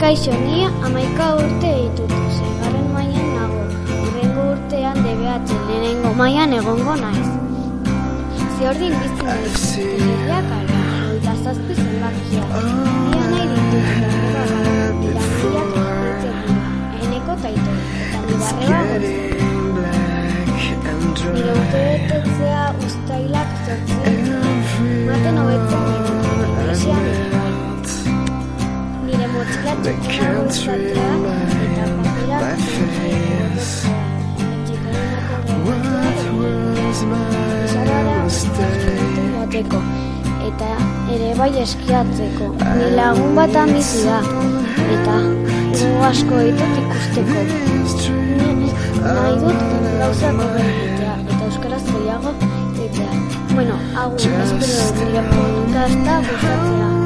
Kaixo, ni amaika urte ditut, zeigarren mailan nago. Urrengo urtean debeatzen lehenengo mailan egongo naiz. Ziordin bizi naiz, motxila txukuna goizatea eta papera joateko eta ere bai eskiatzeko. Ni lagun bat bizi da eta gu asko ditut ikusteko. Ni nahi dut gauzak horregitea eta euskaraz gehiago egitea. Bueno, agur, espero dut nire podcasta gustatzea.